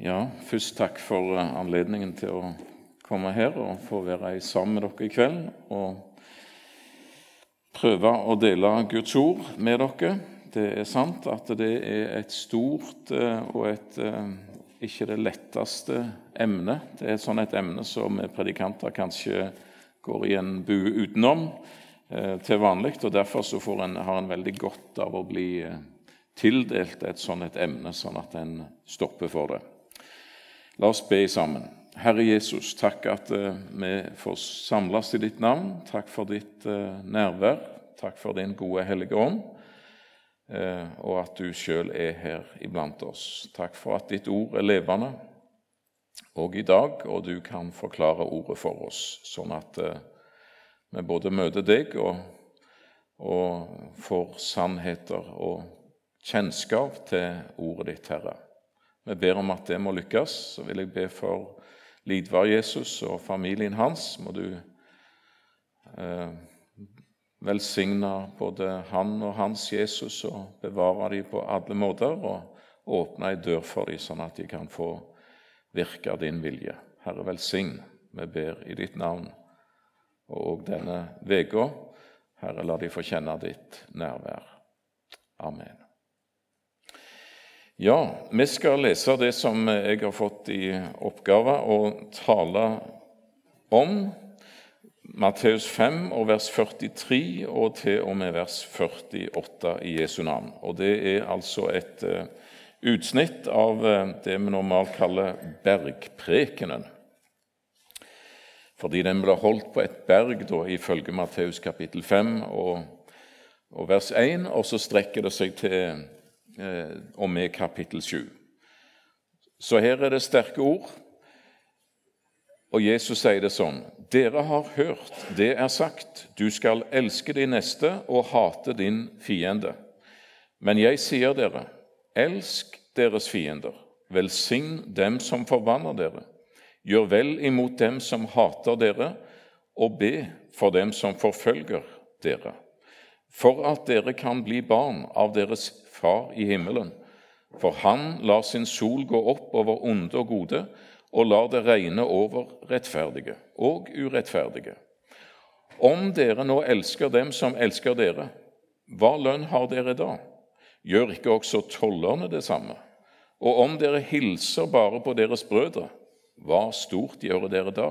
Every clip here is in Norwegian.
Ja, først takk for eh, anledningen til å komme her og få være sammen med dere i kveld. Og prøve å dele Guds ord med dere. Det er sant at det er et stort eh, og et eh, ikke det letteste emne. Det er sånn et emne som predikanter kanskje går i en bue utenom til vanlig. og Derfor så en, har en veldig godt av å bli tildelt et sånt et emne, sånn at en stopper for det. La oss be sammen. Herre Jesus, takk at uh, vi får samles i ditt navn. Takk for ditt uh, nærvær. Takk for din gode Hellige Ånd, uh, og at du sjøl er her iblant oss. Takk for at ditt ord er levende og i dag, og du kan forklare ordet for oss, sånn at vi både møter deg og, og får sannheter og kjennskap til ordet ditt, Herre. Vi ber om at det må lykkes. Så vil jeg be for Lidvar Jesus og familien hans. Må du eh, velsigne både han og hans Jesus og bevare dem på alle måter og åpne ei dør for dem, sånn at de kan få virke din vilje. Herre, velsign. Vi ber i ditt navn. Og denne uka, Herre, la de få kjenne ditt nærvær. Amen. Ja, vi skal lese det som jeg har fått i oppgave å tale om. Matteus 5 og vers 43 og til og med vers 48 i Jesu navn. Og Det er altså et uh, utsnitt av uh, det vi normalt kaller bergprekenen. Fordi den ble holdt på et berg, da, ifølge Matteus kapittel 5 og, og vers 1, og så strekker det seg til Eh, og med kapittel 7. Så her er det sterke ord, og Jesus sier det sånn Dere har hørt det er sagt, du skal elske din neste og hate din fiende. Men jeg sier dere, elsk deres fiender, velsign dem som forbanner dere, gjør vel imot dem som hater dere, og be for dem som forfølger dere, for at dere kan bli barn av deres Far i himmelen. For han lar sin sol gå opp over onde og gode, og lar det regne over rettferdige og urettferdige. Om dere nå elsker dem som elsker dere, hva lønn har dere da? Gjør ikke også tollerne det samme? Og om dere hilser bare på deres brødre, hva stort gjør dere da?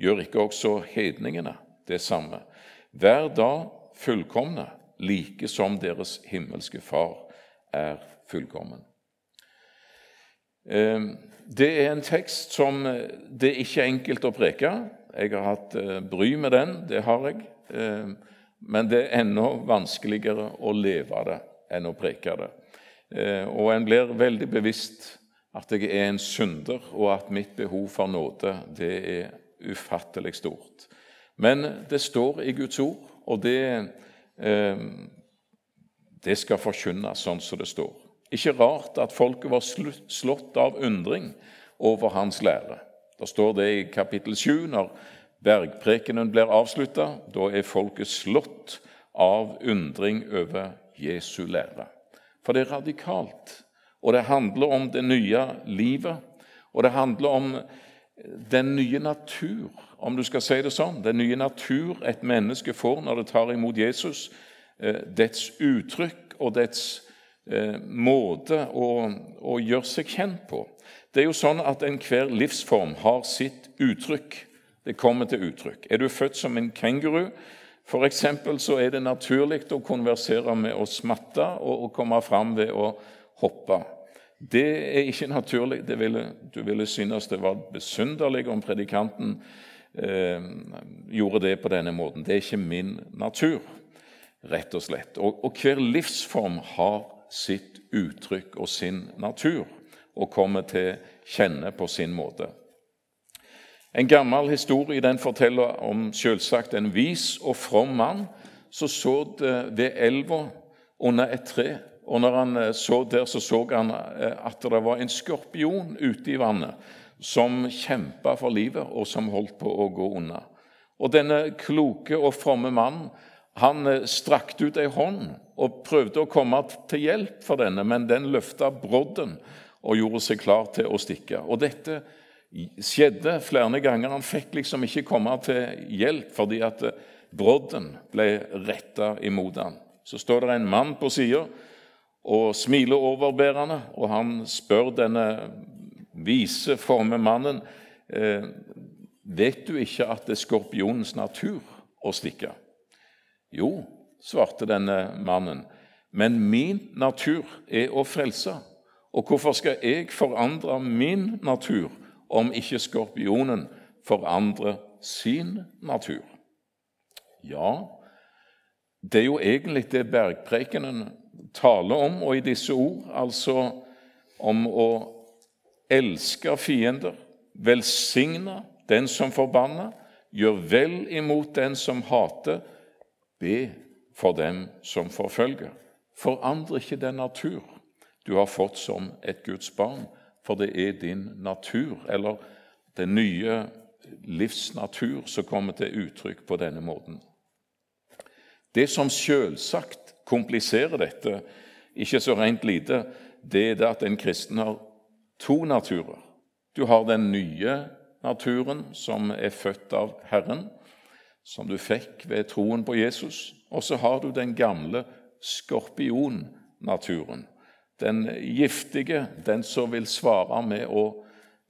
Gjør ikke også hedningene det samme? Vær da fullkomne, like som deres himmelske Far er fullkommen. Ehm, det er en tekst som eh, det ikke er enkelt å preke. Jeg har hatt eh, bry med den, det har jeg. Ehm, men det er enda vanskeligere å leve det enn å preke det. Ehm, og en blir veldig bevisst at jeg er en synder, og at mitt behov for nåde det er ufattelig stort. Men det står i Guds ord, og det det skal forkynnes sånn som det står. Ikke rart at folket var slått av undring over hans lære. Da står det i kapittel 7, når bergprekenen blir avslutta. Da er folket slått av undring over Jesu lære. For det er radikalt, og det handler om det nye livet. Og det handler om den nye natur, om du skal si det sånn. Den nye natur et menneske får når det tar imot Jesus dets uttrykk og dets eh, måte å, å, gjøre seg kjent på. Det er jo sånn at enhver livsform har sitt uttrykk. Det kommer til uttrykk. Er du født som en kenguru, f.eks., så er det naturlig å konversere med å smatte og, å komme fram ved å hoppe. Det er ikke naturlig. Ville, du ville synes det var besynderlig om predikanten eh, gjorde det på denne måten. Det er ikke min natur rett og slett. Og, og hver livsform har sitt uttrykk og sin natur og kommer til kjenne på sin måte. En gammel historie den forteller om selvsagt en vis og from mann som så ved elva under et tre. Og når han eh, så der, så så han eh, at det var en skorpion ute i vannet som kjempa for livet, og som holdt på å gå unna. Og denne kloke og fromme mannen han eh, strakte ut ei hånd og prøvde å komme til hjelp for denne, men den løfta brodden og gjorde seg klar til å stikke. Og dette skjedde flere ganger. Han fikk liksom ikke komme til hjelp fordi at brodden ble retta imot ham. Så står det en mann på sida og smiler overbærende, og han spør denne vise, fromme mannen eh, Vet du ikke at det er skorpionens natur å stikke? Jo, svarte denne mannen, men min natur er å frelse. Og hvorfor skal jeg forandre min natur om ikke skorpionen forandrer sin natur? Ja, det er jo egentlig det bergprekenen taler om, og i disse ord, altså om å elske fiender, velsigne den som forbanner, gjør vel imot den som hater, be for dem som forfølger. Forandre ikke den natur du har fått som et Guds barn, for det er din natur, eller den nye livsnatur, som kommer til uttrykk på denne måten. Det som selvsagt kompliserer dette, ikke så rent lite, det er det at en kristen har to naturer. Du har den nye naturen, som er født av Herren, som du fikk ved troen på Jesus. Og så har du den gamle skorpionnaturen. Den giftige, den som vil svare med å,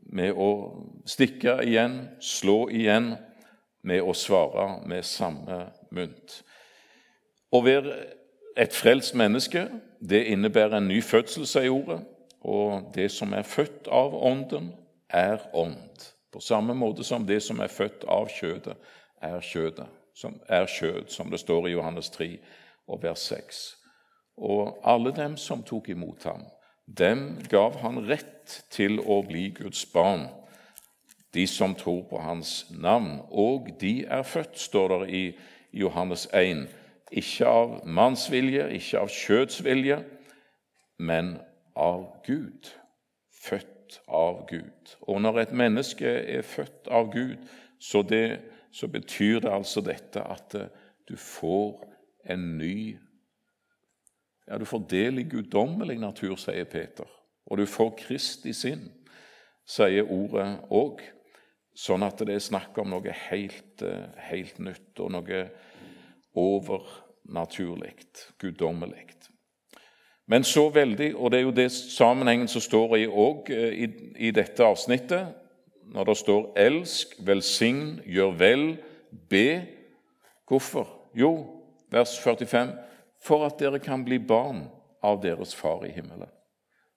med å stikke igjen, slå igjen, med å svare med samme mynt. Å være et frelst menneske det innebærer en ny fødsel, sier ordet. Og det som er født av Ånden, er ånd. På samme måte som det som er født av kjødet, er kjødet, som er kjød, som det står i Johannes 3 og vers 6. Og alle dem som tok imot ham, dem gav han rett til å bli Guds barn, de som tror på hans navn. Og de er født, står det i Johannes 1 ikke av mannsvilje, ikke av kjødsvilje, men av Gud. Født av Gud. Og når et menneske er født av Gud, så, det, så betyr det altså dette at eh, du får en ny Ja, du får del i guddommelig natur, sier Peter. Og du får Kristi sinn, sier ordet òg. Sånn at det er snakk om noe helt, eh, helt nytt og noe overnaturlig, guddommelig. Men så veldig, og det er jo det sammenhengen som står i, også, eh, i, i dette avsnittet, når det står 'elsk, velsign, gjør vel, be'. Hvorfor? Jo, vers 45, for at dere kan bli barn av deres far i himmelen.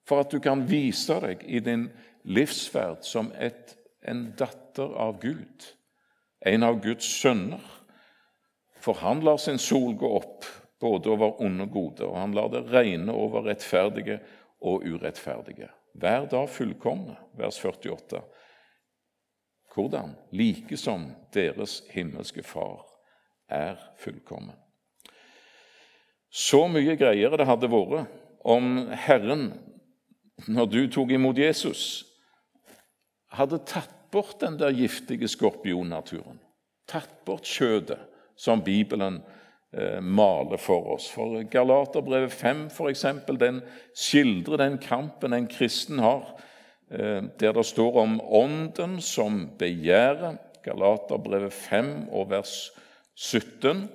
For at du kan vise deg i din livsferd som et, en datter av Gud, en av Guds sønner. For han lar sin sol gå opp både over onde og gode, og han lar det regne over rettferdige og urettferdige. Hver dag fullkomne, vers 48. Hvordan? Like som deres himmelske Far er fullkommen. Så mye greiere det hadde vært om Herren, når du tok imot Jesus, hadde tatt bort den der giftige skorpionnaturen, tatt bort kjødet som Bibelen eh, maler for oss. For Galaterbrevet 5 for eksempel, den skildrer den kampen en kristen har, der det står om ånden som begjærer. Galaterbrevet 5 og vers 17.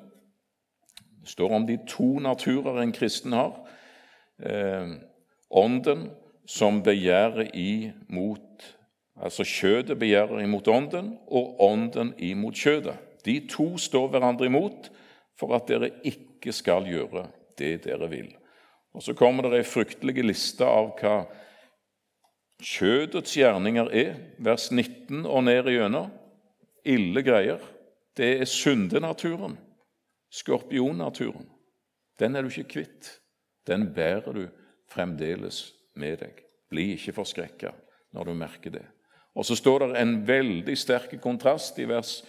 Det står om de to naturer en kristen har. Eh, ånden som begjærer imot Altså kjødet begjærer imot ånden, og ånden imot kjødet. De to står hverandre imot for at dere ikke skal gjøre det dere vil. Og Så kommer det ei fryktelig liste av hva kjødets gjerninger er, vers 19 og ned igjennom. Ille greier. Det er syndenaturen, skorpionnaturen. Den er du ikke kvitt. Den bærer du fremdeles med deg. Bli ikke forskrekka når du merker det. Og så står det en veldig sterk kontrast i vers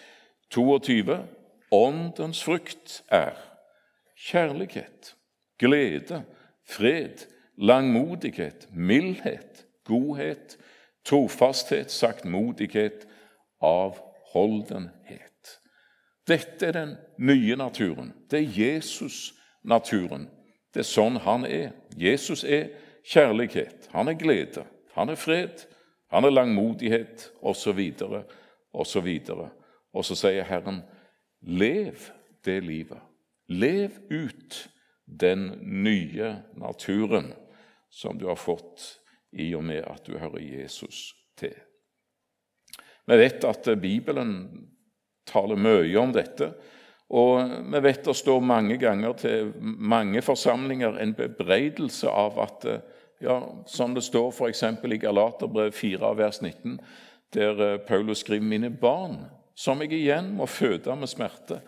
22. Åndens frukt er kjærlighet, glede, fred, langmodighet, mildhet, godhet, trofasthet, saktmodighet, avholdenhet. Dette er den nye naturen. Det er Jesus-naturen. Det er sånn han er. Jesus er kjærlighet, han er glede, Han er fred, han er langmodighet, osv., osv. Og så sier Herren, lev det livet. Lev ut den nye naturen som du har fått i og med at du hører Jesus til. Vi vet at Bibelen taler mye om dette. Og vi vet det står mange ganger til mange forsamlinger en bebreidelse av at ja, Som det står f.eks. i Galaterbrev 4, vers 19, der eh, Paulus skriver 'Mine barn, som jeg igjen må føde med smerte,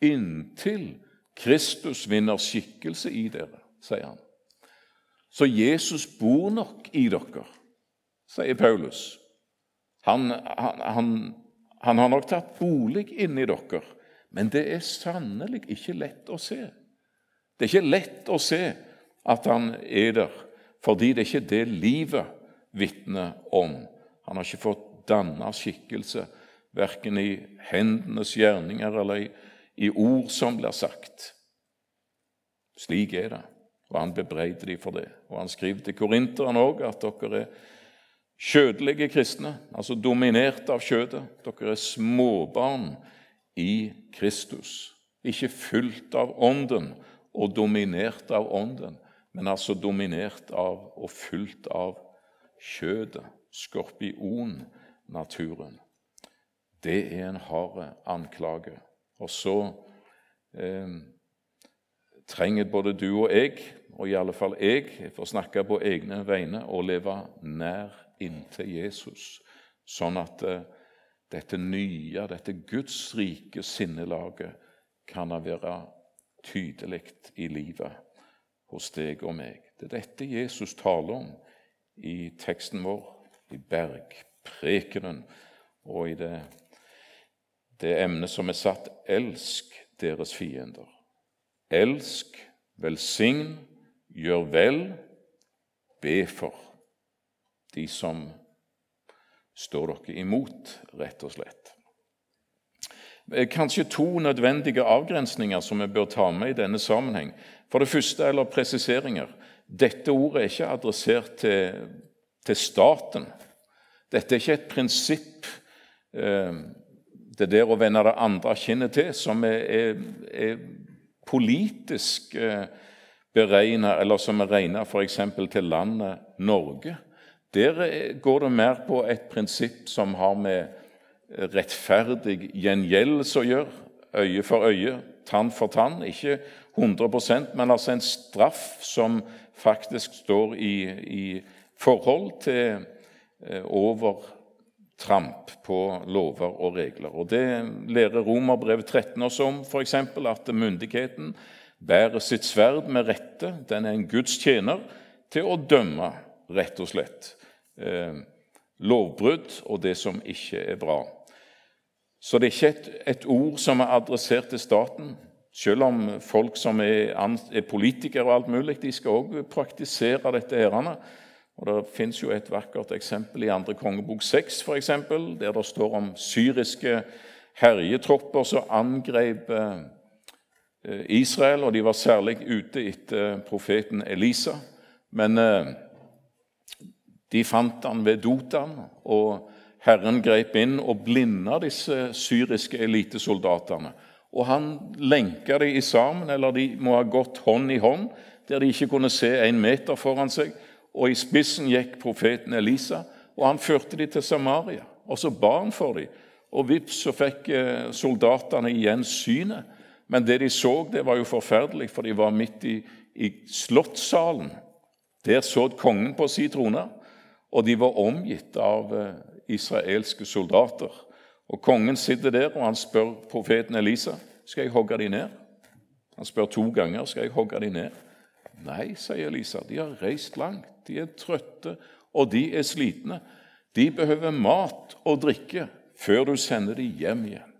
inntil Kristus vinner skikkelse i dere', sier han. Så Jesus bor nok i dere, sier Paulus. Han, han, han, han har nok tatt bolig inni dere, men det er sannelig ikke lett å se. Det er ikke lett å se at han er der, fordi det er ikke det livet vitner om. Han har ikke fått danna skikkelse, verken i hendenes gjerninger eller i, i ord som blir sagt. Slik er det, og han bebreider dem for det. Og Han skriver til korinterne òg at dere er Kjødelige kristne, altså dominert av kjødet. Dere er småbarn i Kristus. Ikke fylt av Ånden og dominert av Ånden, men altså dominert av og fylt av kjødet, skorpionnaturen. Det er en hard anklage. Og så eh, trenger både du og jeg, og i alle fall jeg, får snakke på egne vegne, å leve nær inntil Jesus, sånn at uh, dette nye, dette Guds rike sinnelaget kan være tydelig i livet hos deg og meg. Det er dette Jesus taler om i teksten vår, i bergprekenen og i det, det emnet som er satt 'Elsk deres fiender'. Elsk, velsign, gjør vel, be for de som står dere imot, rett og slett. Eh, kanskje to nødvendige avgrensninger som vi bør ta med i denne sammenheng. For det første, eller presiseringer. Dette ordet er ikke adressert til, til staten. Dette er ikke et prinsipp, eh, det der å vende det andre kinnet til, som er, er, er politisk eh, beregna, eller som er regna f.eks. til landet Norge. Der går det mer på et prinsipp som har med rettferdig gjengjeldelse å gjøre. Øye for øye, tann for tann. Ikke 100% men altså en straff som faktisk står i, i forhold til eh, overtramp på lover og regler. Og Det lærer Romerbrevet 13 oss om, f.eks. at myndigheten bærer sitt sverd med rette. Den er en Guds tjener til å dømme, rett og slett eh, lovbrudd og det som ikke er bra. Så det er ikke et, et, ord som er adressert til staten, selv om folk som er, er politikere og alt mulig, de skal òg praktisere dette. herrene. Og Det fins et vakkert eksempel i andre kongebok 6, for eksempel, der det står om syriske herjetropper som angrep eh, Israel, og de var særlig ute etter profeten Elisa. Men eh, de fant han ved Dotan, og Herren grep inn og blinda disse syriske elitesoldatene. Og han lenka dem sammen, eller de må ha gått hånd i hånd, der de ikke kunne se en meter foran seg. Og i spissen gikk profeten Elisa, og han førte dem til Samaria. Og så ba han for dem, og vips så fikk eh, soldatene igjen synet. Men det de så, det var jo forferdelig, for de var midt i, i slottssalen. Der så kongen på sin trone og de var omgitt av eh, israelske soldater. Og Kongen sitter der, og han spør profeten Elisa skal jeg hogge de ned. Han spør to ganger skal jeg hogge de ned. Nei, sier Elisa, de har reist langt, de er trøtte, og de er slitne. De behøver mat og drikke før du sender dem hjem igjen.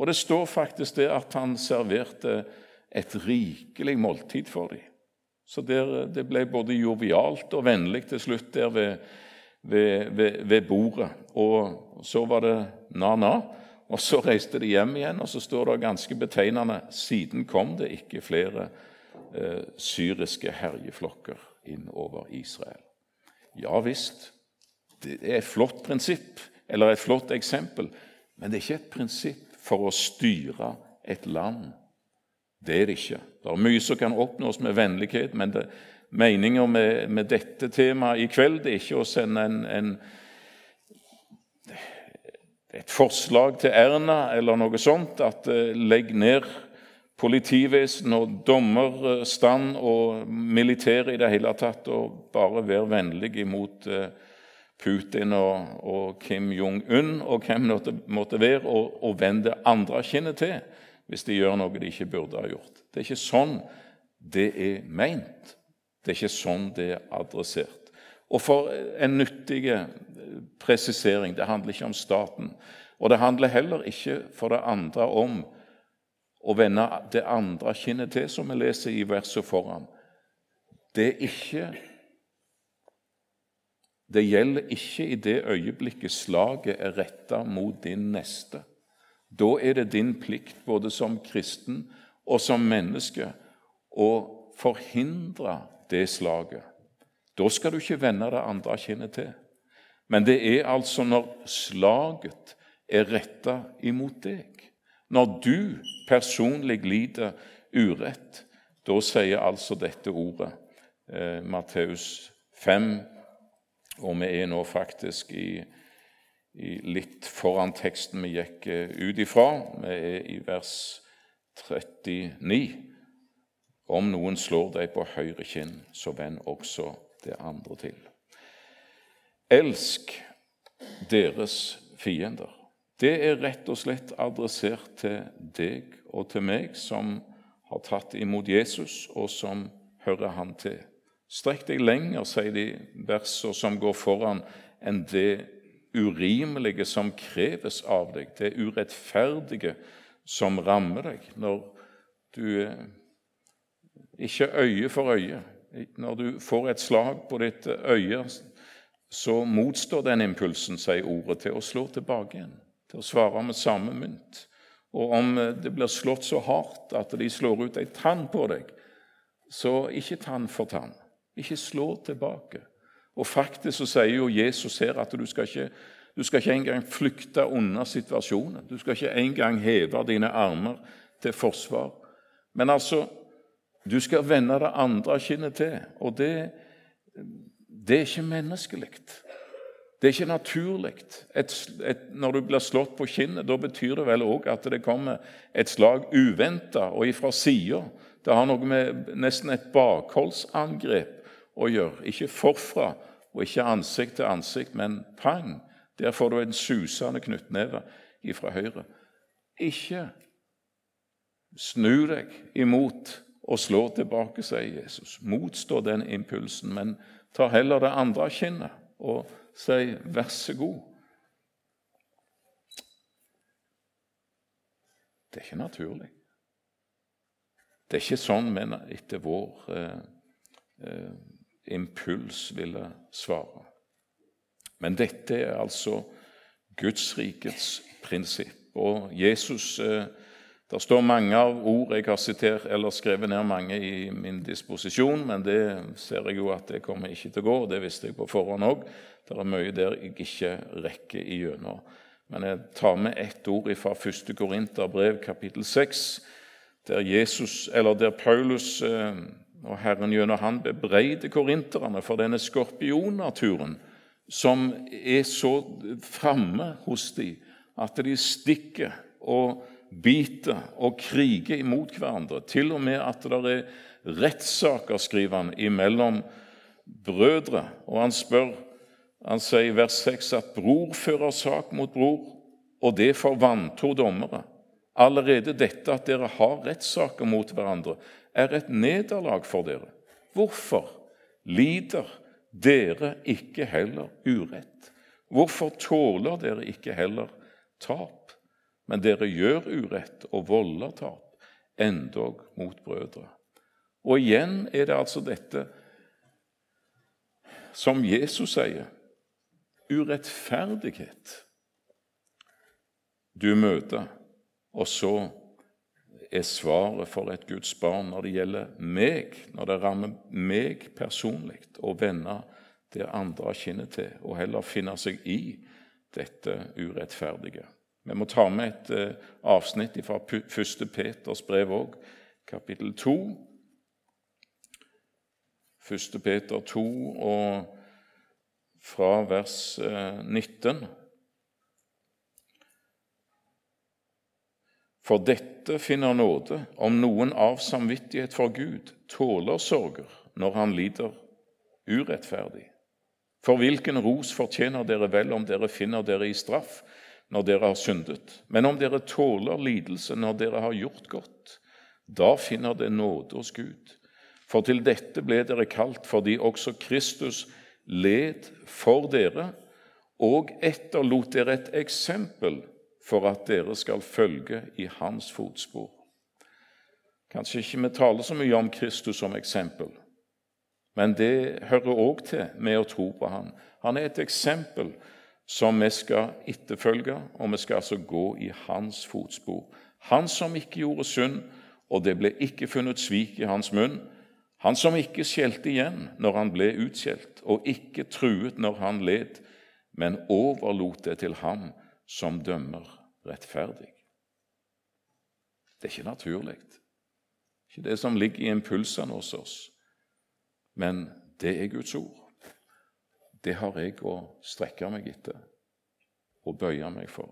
Og Det står faktisk det at han serverte et rikelig måltid for dem. Så der, Det ble både jovialt og vennlig til slutt der ved, ved, ved, ved, bordet. Og så var det na-na, og så reiste de hjem igjen. Og så står det ganske betegnende siden kom det ikke flere eh, syriske herjeflokker inn over Israel. Ja visst, det er et flott prinsipp eller et flott eksempel, men det er ikke et prinsipp for å styre et land. Det er det ikke. Det er mye som kan oppnås med vennlighet, men det, meninga med, med, dette temaet i kveld det er ikke å sende en, en, et forslag til Erna eller noe sånt at uh, legg ned politivesen og dommerstand og militæret i det hele tatt, og bare vær vennlig imot uh, Putin og, og Kim Jong-un og hvem det måtte være, og, og vende andre kinnet til hvis de gjør noe de ikke burde ha gjort. Det er ikke sånn det er meint. Det er ikke sånn det er adressert. Og for en nyttig presisering det handler ikke om staten. Og det handler heller ikke for det andre om å vende det andre kinnet til, som vi leser i verset foran. Det er ikke det gjelder ikke i det øyeblikket slaget er retta mot din neste. Da er det din plikt, både som kristen og som menneske, å forhindre det slaget. Da skal du ikke vende det andre kinnet til. Men det er altså når slaget er retta imot deg, når du personlig lider urett, da sier altså dette ordet, eh, Matteus 5, og vi er nå faktisk i, i litt foran teksten vi gikk eh, ut ifra. Vi er i vers 39. Om noen slår deg på høyre kinn, så vend også det andre til. Elsk deres fiender. Det er rett og slett adressert til deg og til meg som har tatt imot Jesus, og som hører han til. Strekk deg lenger, sier de versene som går foran, enn det urimelige som kreves av deg, det urettferdige som rammer deg når du eh, ikke øye for øye. Når du får et slag på ditt øye, så motstår den impulsen, sier ordet, til å slå tilbake igjen, til å svare med samme mynt. Og om det blir slått så hardt at de slår ut ei tann på deg, så ikke tann for tann. Ikke slå tilbake. Og Faktisk så sier jo Jesus her at du skal ikke, du skal ikke engang flykte unna situasjonen. Du skal ikke engang heve dine armer til forsvar. Men altså, du skal vende det andre kinnet til. Og det, det er ikke menneskelig. Det er ikke naturlig. når du blir slått på kinnet, da betyr det vel òg at det kommer et slag uventa og ifra sida. Det har noe med nesten et bakholdsangrep å gjøre. Ikke forfra og ikke ansikt til ansikt, men pang! Der får du en susende knyttneve ifra høyre. Ikke snu deg imot og slå tilbake, sier Jesus. Motstå den impulsen, men ta heller det andre kinnet og si 'vær så god'. Det er ikke naturlig. Det er ikke sånn, men etter vår eh, eh, impuls ville svare. Men dette er altså Guds rikets prinsipp. Og Jesus eh, Det står mange av ord jeg har sitert, eller skrevet ned mange i min disposisjon, men det ser jeg jo at det kommer ikke til å gå, det visste jeg på forhånd òg. Det er mye der jeg ikke rekker igjennom. Men jeg tar med ett ord fra 1. Korinterbrev, kapittel 6, der, Jesus, eller der Paulus eh, og Herren gjennom han bebreider korinterne for denne skorpionnaturen som er så framme hos dem at de stikker og biter og kriger imot hverandre. Til og med at det er rettssaker, skriver han, imellom brødre. Og han spør, han sier i vers 6 at bror fører sak mot bror, og det for vantro dommere. Allerede dette at dere har rettssaker mot hverandre, er et nederlag for dere. Hvorfor lider dere ikke heller urett? Hvorfor tåler dere ikke heller tap? Men dere gjør urett og volder tap, endog mot brødre. Og igjen er det altså dette som Jesus sier urettferdighet du møter, og så er svaret for et Guds barn når det gjelder meg, når det rammer meg personlig, å vende det andre kinnet til, og heller finne seg i dette urettferdige. Vi må ta med et eh, avsnitt fra 1. Peters brev òg, kapittel 2. 1. Peter 2 og fra vers 19. Eh, For dette finner nåde om noen av samvittighet for Gud tåler sorger når han lider urettferdig. For hvilken ros fortjener dere vel om dere finner dere i straff når dere har syndet? Men om dere tåler lidelse når dere har gjort godt, da finner det nåde hos Gud. For til dette ble dere kalt fordi også Kristus led for dere og etterlot dere et eksempel for at dere skal følge i hans fotspor. Kanskje ikke vi taler så mye om Kristus som eksempel, men det hører òg til med å tro på ham. Han er et eksempel som vi skal etterfølge, og vi skal altså gå i hans fotspor. Han som ikke gjorde synd, og det ble ikke funnet svik i hans munn. Han som ikke skjelte igjen når han ble utskjelt, og ikke truet når han led, men overlot det til ham som dømmer rettferdig. Det er ikke naturlig. Ikke det som ligger i impulsene hos oss. Men det er Guds ord. Det har jeg å strekke meg etter og bøye meg for.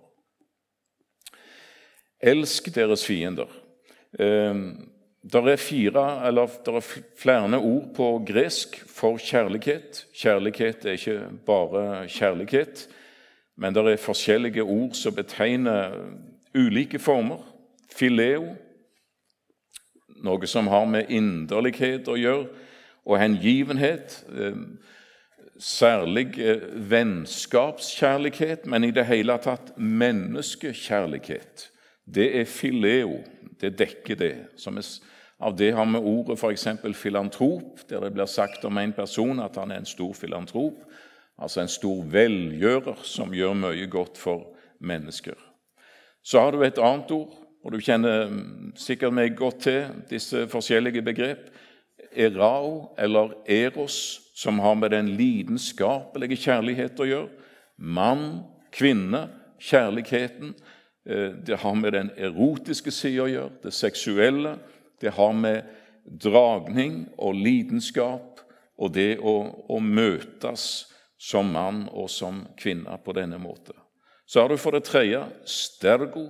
Elsk deres fiender. Ehm, det er, fire, er flere ord på gresk for kjærlighet. Kjærlighet er ikke bare kjærlighet. Men det er forskjellige ord som betegner ulike former. Fileo, noe som har med inderlighet å gjøre, og hengivenhet. Eh, særlig eh, vennskapskjærlighet, men i det hele tatt menneskekjærlighet. Det er fileo. Det dekker det. av det har vi ordet f.eks. filantrop, der det blir sagt om en person at han er en stor filantrop altså en stor velgjører som gjør mye godt for mennesker. Så har du et annet ord, og du kjenner sikkert meg godt til disse forskjellige begrep. Erao eller eros, som har med den lidenskapelige kjærlighet å gjøre. Mann, kvinne, kjærligheten. Eh, det har med den erotiske sida å gjøre, det seksuelle. Det har med dragning og lidenskap og det å, å møtes som mann og som kvinne på denne måten. Så har du for det tredje stergo,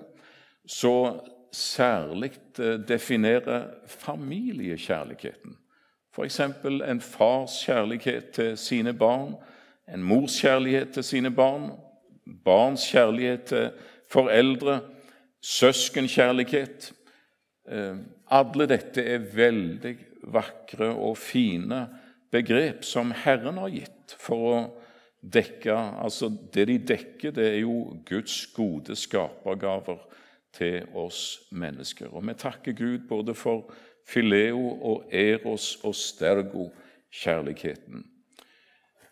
så særlig eh, definerer familiekjærligheten. F.eks. en fars kjærlighet til sine barn, en mors kjærlighet til sine barn, barns kjærlighet til foreldre, søskenkjærlighet. Eh, alle dette er veldig vakre og fine begrep som Herren har gitt for å dekke altså Det de dekker, det er jo Guds gode skapergaver til oss mennesker. Og vi takker Gud både for fileo og eros og stergo-kjærligheten.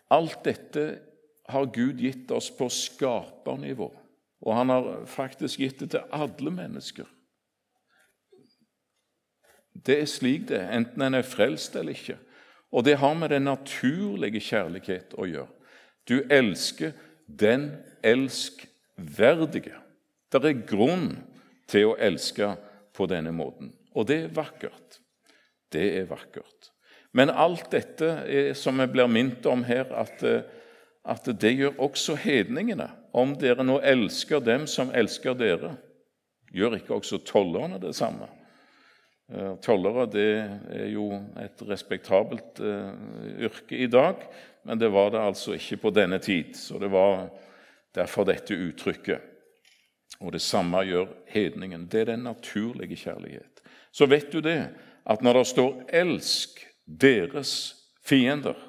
Alt dette har Gud gitt oss på skapernivå, og han har faktisk gitt det til alle mennesker. Det er slik det enten en er frelst eller ikke. Og det har med den naturlige kjærlighet å gjøre. Du elsker den elskverdige. Det er grunn til å elske på denne måten, og det er vakkert. Det er vakkert. Men alt dette er, som vi blir minnet om her, at, at det gjør også hedningene. Om dere nå elsker dem som elsker dere, gjør ikke også tollerne det samme? Eh, tollere det er jo et respektabelt uh, yrke i dag, men det var det altså ikke på denne tid. Så det var derfor dette uttrykket. Og det samme gjør hedningen. Det er den naturlige kjærlighet. Så vet du det, at når det står 'elsk deres fiender',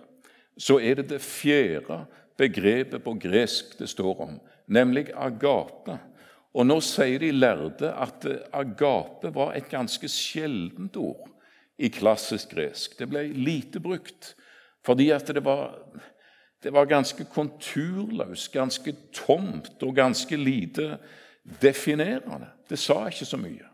så er det det fjerde begrepet på gresk det står om, nemlig agape. Og nå sier de lærde at agape var et ganske sjeldent ord i klassisk gresk. Det ble lite brukt. Fordi at det var, det var ganske konturløst, ganske tomt og ganske lite definerende. Det sa ikke så mye.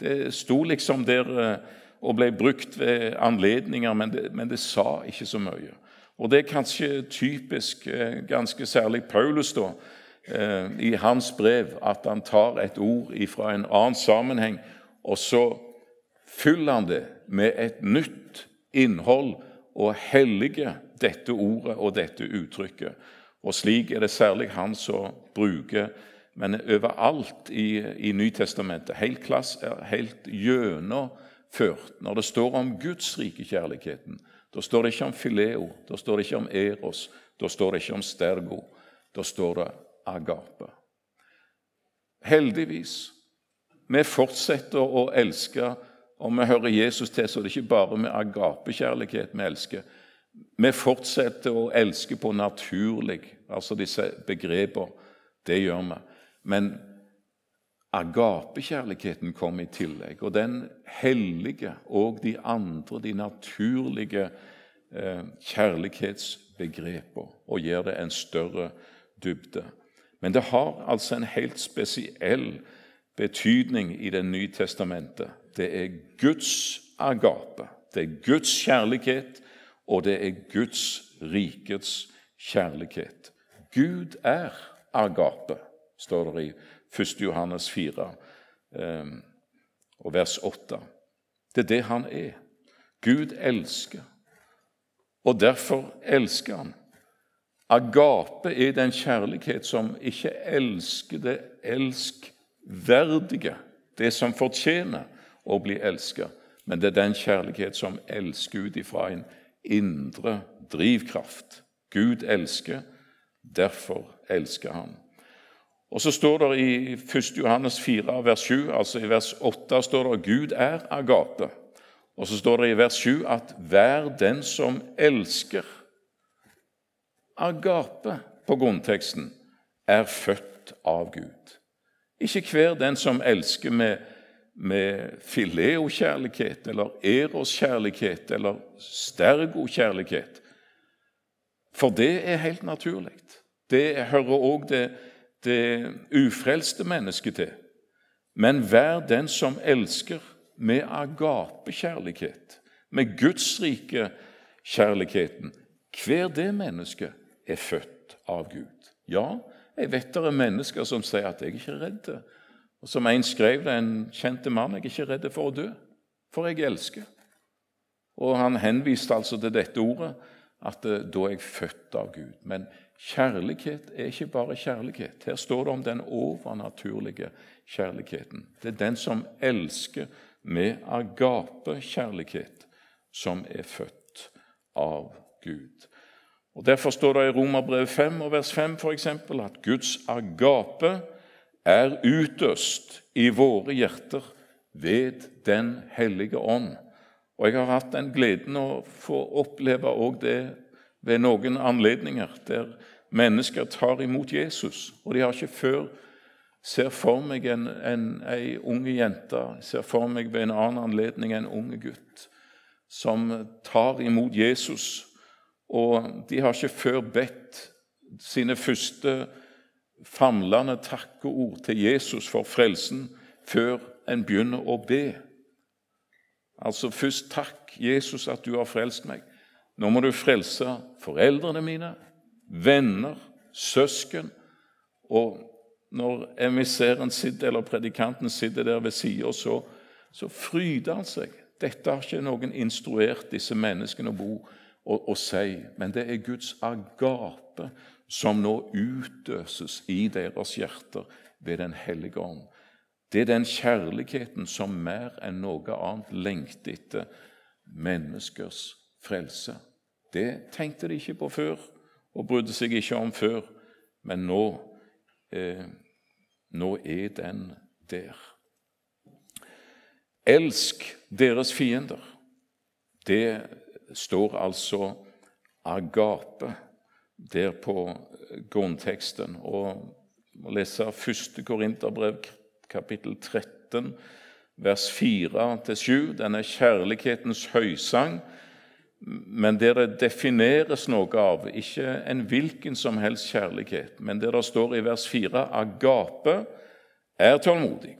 Det sto liksom der eh, og ble brukt ved anledninger, men det, men det sa ikke så mye. Og det er kanskje typisk, eh, ganske særlig Paulus, da, eh, i hans brev, at han tar et ord fra en annen sammenheng, og så fyller han det med et nytt innhold og helliger dette ordet og dette uttrykket. Og slik er det særlig han som bruker men overalt i, i Nytestamentet, helt, klass, helt gjennomført. Når det står om Guds rike kjærligheten, da står det ikke om fileo, da står det ikke om eros, da står det ikke om stergo. Da står det agape. Heldigvis. Vi fortsetter å elske. Om vi hører Jesus til, så det er ikke bare med agapekjærlighet vi elsker. Vi fortsetter å elske på naturlig, altså disse begreper. Det gjør vi. Men agapekjærligheten kom i tillegg. Og den hellige og de andre, de naturlige eh, kjærlighetsbegreper, og gir det en større dybde. Men det har altså en helt spesiell betydning i Det nye testamentet. Det er Guds agape. Det er Guds kjærlighet, og det er Guds rikets kjærlighet. Gud er agape står det i 1. Johannes 4 eh, og vers 8. Det er det han er. Gud elsker, og derfor elsker han. Agape er den kjærlighet som ikke elsker det elskverdige, det som fortjener å bli elsket, men det er den kjærlighet som elsker ut ifra en indre drivkraft. Gud elsker, derfor elsker han. Og så står det i 1. Johannes 4, vers 7, altså i vers 8 står det Gud er agape. Og så står det i vers 7 at hver den som elsker Agape på grunnteksten er født av Gud. Ikke hver den som elsker med, med fileokjærlighet eller eroskjærlighet eller stergokjærlighet. For det er helt naturlig. Det hører òg det det ufrelste mennesket til, men vær den som elsker med agapekjærlighet, med Guds rike kjærligheten. Hver det mennesket er født av Gud. Ja, jeg vet det er mennesker som sier at 'jeg er ikke redd'. Og Som en skrev det, en kjente mann, 'Jeg er ikke redd for å dø, for jeg elsker'. Og Han henviste altså til dette ordet, at eh, da er jeg født av Gud. Men Kjærlighet er ikke bare kjærlighet. Her står det om den overnaturlige kjærligheten. Det er den som elsker med agape-kjærlighet, som er født av Gud. Og Derfor står det i Romerbrevet 5 og vers 5 for eksempel, at Guds agape er utøst i våre hjerter ved Den hellige ånd. Og Jeg har hatt den gleden å få oppleve òg det ved noen anledninger der mennesker tar imot Jesus. Og de har ikke før ser for meg en, en, ei unge jente, ser for meg ved en annen anledning en unge gutt som tar imot Jesus. Og de har ikke før bedt sine første famlende takkeord til Jesus for frelsen før en begynner å be. Altså først takk, Jesus, at du har frelst meg. Nå må du frelse foreldrene mine, venner, søsken. Og når emissæren sitter, eller predikanten sitter der ved sida, så, så fryder han seg. Dette har ikke noen instruert disse menneskene å bo og, og si, men det er Guds agape som nå utøses i deres hjerter ved Den hellige ånd. Det er den kjærligheten som mer enn noe annet lengter etter menneskers frelse. Det tenkte de ikke på før og brydde seg ikke om før, men nå, eh, nå er den der. Elsk deres fiender. Det står altså agape der på grunnteksten. Og må lese 1. Korinterbrev, kapittel 13, vers 4-7. Denne kjærlighetens høysang men der det defineres noe av, ikke en hvilken som helst kjærlighet, men der det står i vers 4 agape er tålmodig,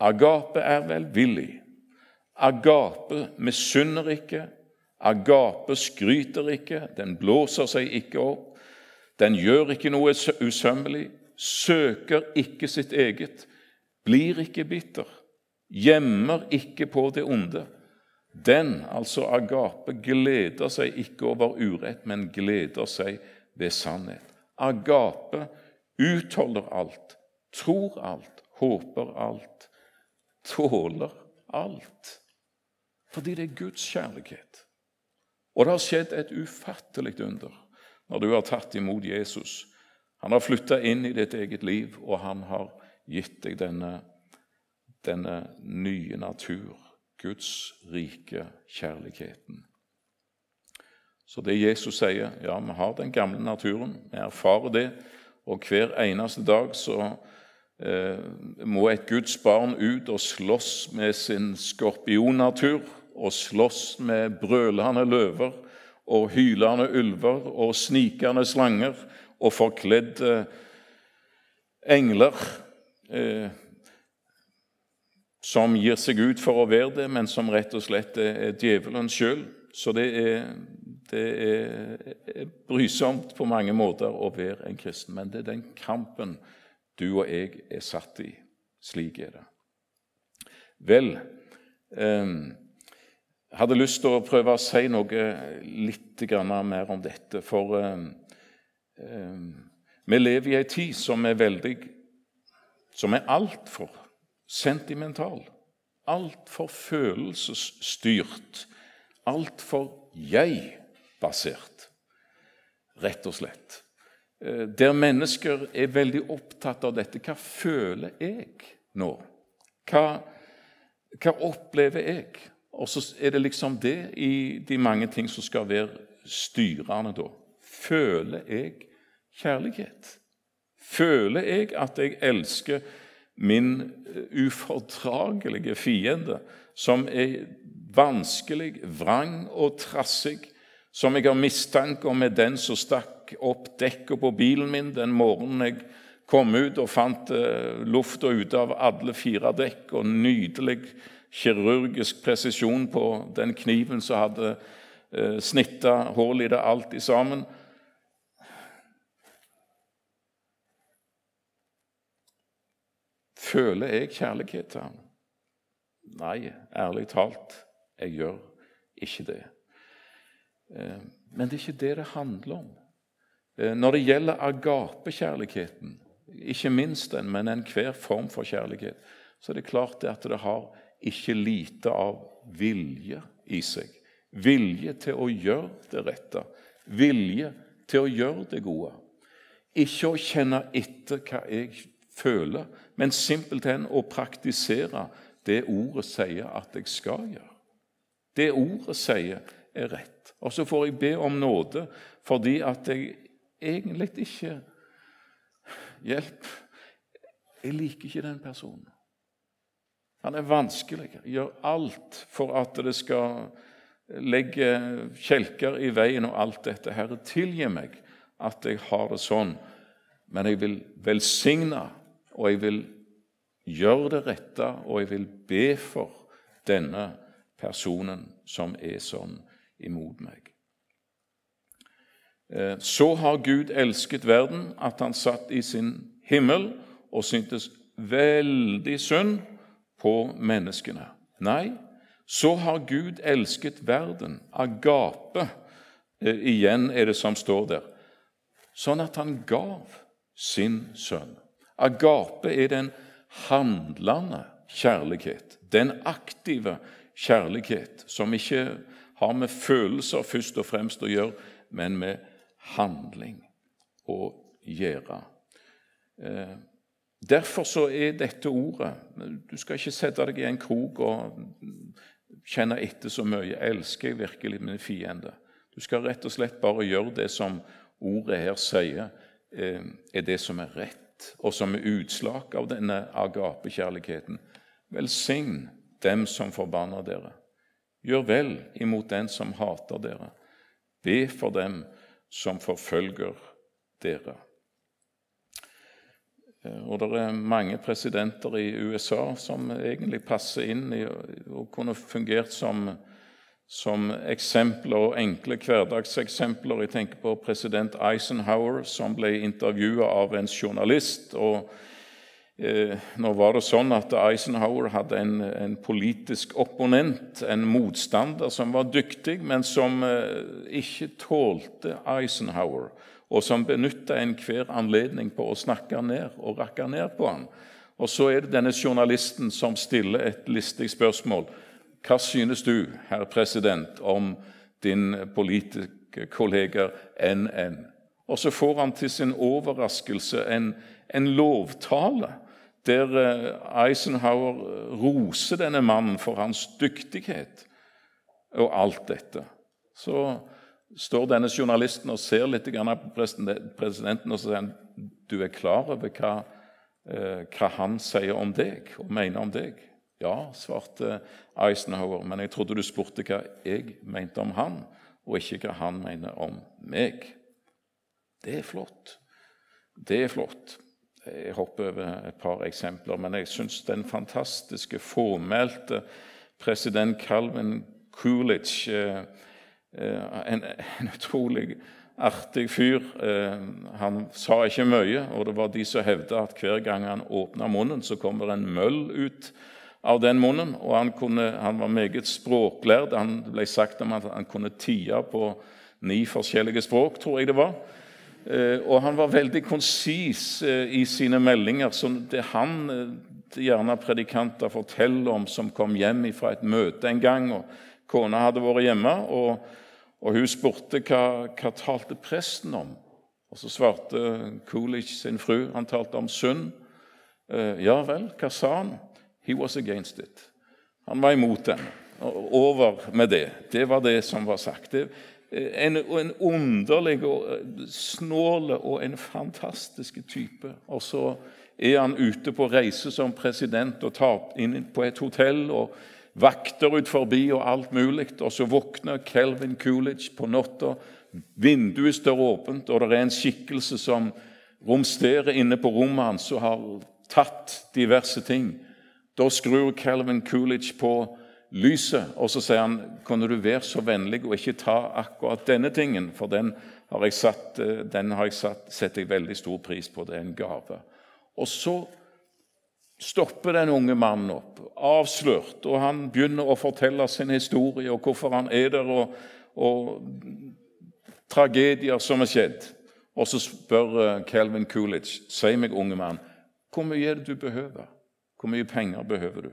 agape er velvillig, agape misunner ikke, Agape skryter ikke, den blåser seg ikke opp, den gjør ikke noe usømmelig, søker ikke sitt eget, blir ikke bitter, gjemmer ikke på det onde. Den, altså agape, gleder seg ikke over urett, men gleder seg ved sannhet. Agape utholder alt, tror alt, håper alt, tåler alt. Fordi det er Guds kjærlighet. Og det har skjedd et ufattelig under når du har tatt imot Jesus. Han har flytta inn i ditt eget liv, og han har gitt deg denne, denne nye natur, Guds rike kjærligheten. Så det Jesus sier, ja, vi har den gamle naturen, vi erfarer det, og hver eneste dag så eh, må et Guds barn ut og slåss med sin skorpionnatur og slåss med brølende løver og hylende ulver og snikende slanger og forkledde engler eh, som gir seg ut for å være det, men som rett og slett er djevelen sjøl. Så det er, det er brysomt på mange måter å være en kristen, men det er den kampen du og jeg er satt i. Slik er det. Vel eh, Jeg hadde lyst til å prøve å si noe litt mer om dette. For eh, eh, vi lever i ei tid som er veldig Som er altfor sentimental. Altfor følelsesstyrt. Altfor jeg-basert, rett og slett. Eh, der mennesker er veldig opptatt av dette. Hva føler jeg nå? Hva, hva opplever jeg? Og så er det liksom det i de mange ting som skal være styrende da. Føler jeg kjærlighet? Føler jeg at jeg elsker min eh, ufordragelige fiende, som er vanskelig, vrang og trassig, som jeg har mistanke om er den som stakk opp dekket på bilen min den morgenen jeg kom ut og fant eh, lufta ute av alle fire dekk, og nydelig kirurgisk presisjon på den kniven som hadde eh, i det alt i sammen. Føler jeg kjærlighet til ham? Nei, ærlig talt, jeg gjør ikke det. Eh, men det er ikke det det handler om. Eh, når det gjelder agapekjærligheten, ikke minst den, men enhver form for kjærlighet, så er det klart det at det har ikke lite av vilje i seg. Vilje til å gjøre det rette. Vilje til å gjøre det gode. Ikke å kjenne etter hva jeg føler, men simpelthen å praktisere det ordet sier at jeg skal gjøre. Det ordet sier, er rett. Og så får jeg be om nåde fordi at jeg egentlig ikke Hjelp! Jeg liker ikke den personen. Han er vanskelig. Gjør alt for at det skal legge kjelker i veien og alt dette. Herre, tilgi meg at jeg har det sånn, men jeg vil velsigne, og jeg vil gjøre det rette, og jeg vil be for denne personen som er sånn imot meg. Eh, så har Gud elsket verden at han satt i sin himmel og syntes veldig synd på menneskene. Nei, så har Gud elsket verden, agape, eh, igjen er det som står der, sånn at han gav sin sønn. Agape er den handlende kjærlighet, den aktive kjærlighet, som ikke har med følelser først og fremst å gjøre, men med handling å gjøre. Eh, derfor så er dette ordet Du skal ikke sette deg i en krok og kjenne etter så mye. Elsker jeg virkelig min fiende? Du skal rett og slett bare gjøre det som ordet her sier, eh, er det som er rett, og som er utslag av denne agapekjærligheten. Velsign dem som forbanner dere. Gjør vel imot den som hater dere. Be for dem som forfølger dere. Eh, og Det er mange presidenter i USA som egentlig passer inn i og kunne fungert som som eksempler og enkle hverdagseksempler. Jeg tenker på president Eisenhower, som ble intervjua av en journalist. og eh, Nå var det sånn at Eisenhower hadde en, en, politisk opponent, en motstander, som var dyktig, men som eh, ikke tålte Eisenhower, og som benytta enhver anledning på å snakke ned og rakke ned på han. Og så er det denne journalisten som stiller et listig spørsmål. Hva synes du, herr president, om din politiske kollega NN? Og så får han til sin overraskelse en, en lovtale der eh, Eisenhower roser denne mannen for hans dyktighet og alt dette. Så står denne journalisten og ser litt på presidenten og sier han, du er klar over hva, eh, hva han sier om deg og mener om deg. Ja, svarte Eisenhower, men jeg trodde du spurte hva jeg mente om han, og ikke hva han mener om meg. Det er flott. Det er flott. Jeg hopper over et par eksempler, men jeg syns den fantastiske, formelte president Calvin Coolidge eh, en, en, utrolig artig fyr. Eh, han sa ikke mye, og det var de som hevda at hver gang han åpna munnen, så kommer en møll ut av den munnen. Og han, kunne, han var meget språklærd. Han ble sagt om at han kunne tie på ni forskjellige språk, tror jeg det var. Eh, og han var veldig konsis eh, i sine meldinger. så Det han eh, gjerne predikanter forteller om som kom hjem fra et møte en gang, og kona hadde vært hjemme, og, og hun spurte hva, hva talte presten om. Og Så svarte Coolidge sin fru han talte om synd. Ja vel, hva sa han? He was against it. Han var imot den. Over med det. Det var det som var sagt. Det, en, en underlig og eh, snål og en fantastisk type. Og så er han ute på reise som president og tar inn på et hotell og vakter ut forbi og alt mulig. Og så våkner Kelvin Coolidge på natta. Vinduet står åpent, og det er en skikkelse som romsterer inne på rommet hans og har tatt diverse ting. Da skrur Calvin Coolidge på lyset, og så sier han kunne du være så vennlig å ikke ta akkurat denne tingen, for den har jeg, satt, eh, den har jeg satt, setter jeg veldig stor pris på. Det er en gave. Og så stopper den unge mannen opp, avslørt, og han begynner å fortelle sin historie og hvorfor han er der, og, og tragedier som er skjedd. Og så spør eh, Calvin Coolidge, si meg, unge mann, hvor mye er det du behøver? Hvor mye penger behøver du?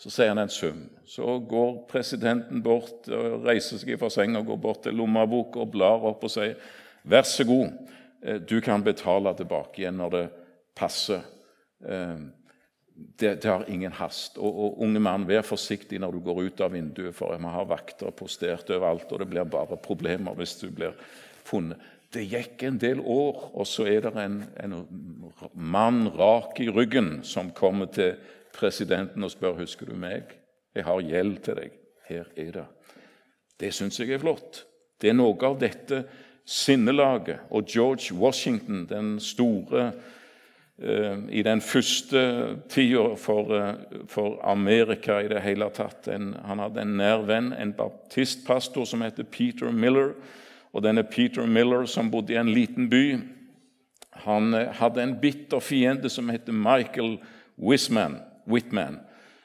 Så sier han en sum. Så går presidenten bort og reiser seg fra senga går bort til lommeboka og blar opp og sier, 'Vær så god, eh, du kan betale tilbake igjen når det passer.' Det, det har ingen hast. Og, og, unge mann, vær forsiktig når du går ut av vinduet, for vi har vakter postert overalt, og det blir bare problemer hvis du blir funnet. Det gikk en del år, og så er det en, en mann rak i ryggen som kommer til presidenten og spør husker du meg. Jeg har gjeld til deg. Her er det. Det syns jeg er flott. Det er noe av dette sinnelaget. Og George Washington, den store i den første tida for, eh, for, Amerika i det hele tatt. En, han hadde en nær venn, en baptistpastor som heter Peter Miller og denne Peter Miller, som bodde i en liten by, han eh, hadde en bitter fiende som heter Michael Wisman, Whitman,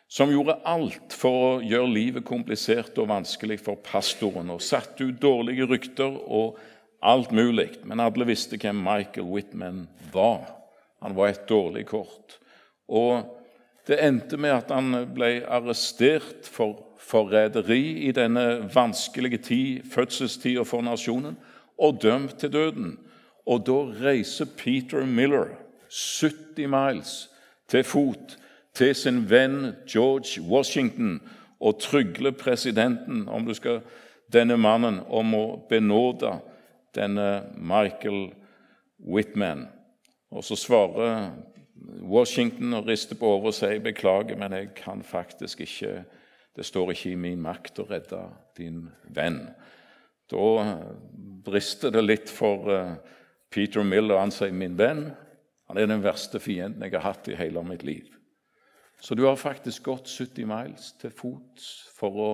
som gjorde alt for å gjøre livet komplisert og vanskelig for pastoren, og satte ut dårlige rykter og alt mulig. Men alle visste hvem Michael Whitman var. Han var et dårlig kort. Og det endte med at han ble arrestert for forræderi i denne vanskelige tid, fødselstida for nasjonen, og dømt til døden. Og da reiser Peter Miller 70 miles til fot til sin venn George Washington og trygler presidenten om du skal, denne mannen om å benåde denne Michael Whitman. Og så svarer Washington og rister på hodet og sier beklager, men jeg kan faktisk ikke det står ikke i min makt å redde din venn. Da brister det litt for eh, Peter Miller. Han sier, 'Min venn han er den verste fienden jeg har hatt i hele mitt liv.' Så du har faktisk gått 70 miles til fots for å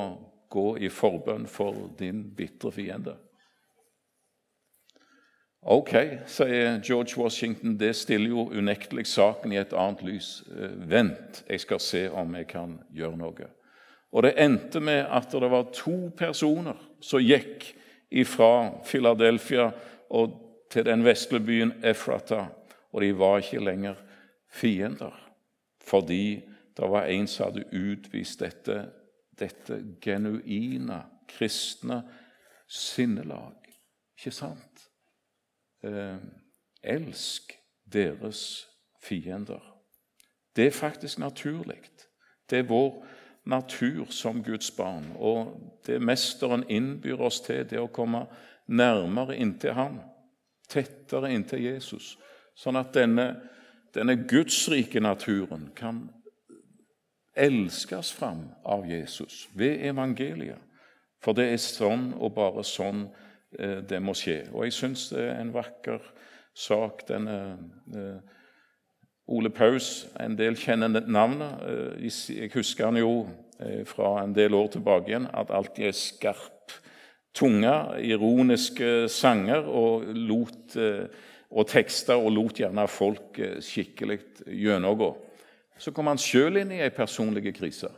gå i forbønn for din bitre fiende. Ok, sier George Washington, det stiller jo unektelig saken i et annet lys. Eh, vent, jeg skal se om jeg kan gjøre noe. Og det endte med at det var to personer som gikk fra Philadelphia og til den vesle byen Efrata, og de var ikke lenger fiender, fordi det var en som hadde utvist dette, dette genuine kristne sinnelag. Ikke sant? Eh, elsk deres fiender. Det er faktisk naturlig. Det er vår natur som Guds barn. Og det Mesteren innbyr oss til, det å komme nærmere inntil Ham, tettere inntil Jesus, sånn at denne, denne gudsrike naturen kan elskes fram av Jesus ved evangeliet. For det er sånn og bare sånn det må skje. Og jeg syns det er en vakker sak, denne eh, Ole Paus. En del kjenner navnet. Eh, jeg husker han jo fra en del år tilbake igjen, at alltid er skarp tunge, ironiske sanger og, lot, og tekster, og lot gjerne folk skikkelig gjennomgå. Så kom han sjøl inn i ei personlig krise.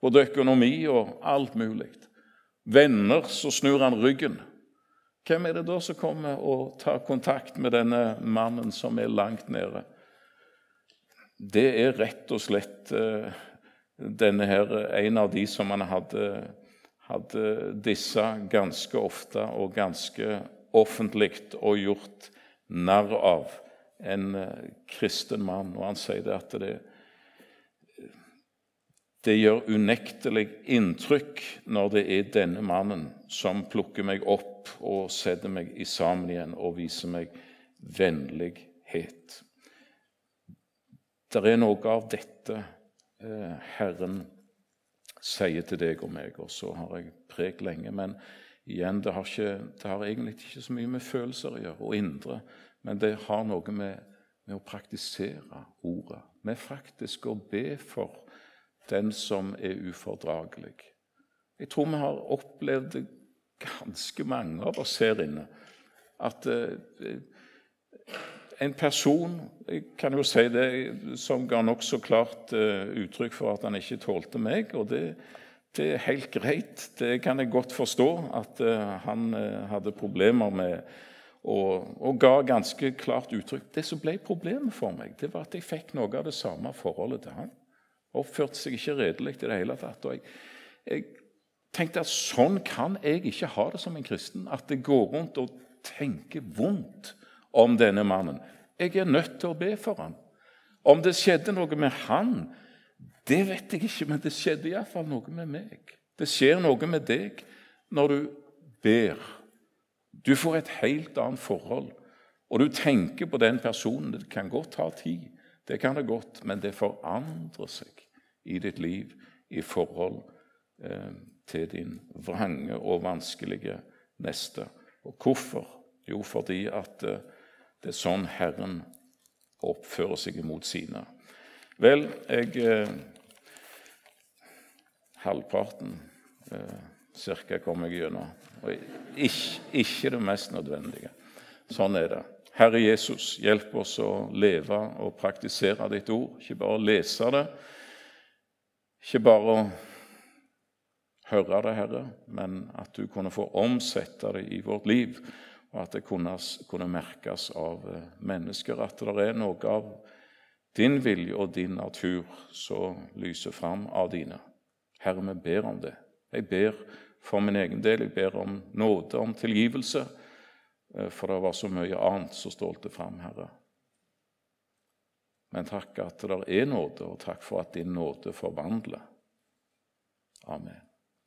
Både økonomi og alt mulig. Venner, så snur han ryggen. Hvem er det da som kommer og tar kontakt med denne mannen som er langt nede? Det er rett og slett uh, denne her, en av de som han hadde, hadde disse ganske ofte og ganske offentlig og gjort narr av en uh, kristen mann. Og han sier det at det, det gjør unektelig inntrykk når det er denne mannen som plukker meg opp og setter meg i sammen igjen og viser meg vennlighet. Det er noe av dette eh, Herren sier til deg og meg, og så har jeg prekt lenge. Men igjen, det har, ikke, det har, egentlig ikke så mye med følelser å gjøre, og indre, men det har noe med, med å praktisere ordet, med faktisk å be for den som er ufordragelig. Jeg tror vi har opplevd det ganske mange av oss her inne. At eh, en person jeg kan jo si det, som ga nokså klart uh, uttrykk for at han ikke tålte meg. og det, det, er helt greit. Det kan jeg godt forstå, at uh, han hadde problemer med og, og, ga ganske klart uttrykk. Det som ble problemet for meg, det var at jeg fikk noe av det samme forholdet til han. Oppførte seg ikke redelig i det hele tatt. Og jeg, jeg, tenkte at sånn kan jeg ikke ha det som en kristen. At det går rundt og tenker vondt om denne mannen. Jeg er nødt til å be for ham. Om det skjedde noe med han, det vet jeg ikke, men det skjedde iallfall noe med meg. Det skjer noe med deg når du ber. Du får et helt annet forhold, og du tenker på den personen. Det kan godt ta tid. Det kan det godt, men det forandrer seg i ditt liv i forhold eh, til din vrange og vanskelige neste. Og hvorfor? Jo, fordi at eh, det er sånn Herren oppfører seg imot sine. Vel, jeg eh, Halvparten eh, kom jeg gjennom. Og ikke, ikke det mest nødvendige. Sånn er det. Herre Jesus, hjelp oss å leve og praktisere ditt ord. Ikke bare lese det, ikke bare høre det, Herre, men at du kunne få omsette det i vårt liv, og at det kunne, kunne merkes av eh, mennesker. At det er noe av din vilje og din natur som lyser fram av dine. Herre, vi ber om det. Jeg ber for min egen del. Jeg ber om nåde, om tilgivelse. Eh, for det var så mye annet som stålte fram, Herre. Men takk at det er nåde, og takk for at din nåde forvandler. Amen.